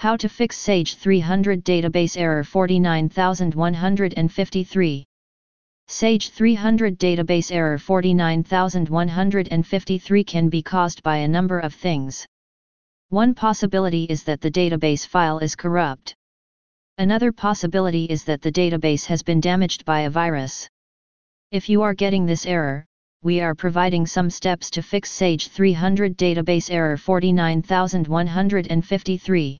How to fix Sage 300 database error 49153. Sage 300 database error 49153 can be caused by a number of things. One possibility is that the database file is corrupt. Another possibility is that the database has been damaged by a virus. If you are getting this error, we are providing some steps to fix Sage 300 database error 49153.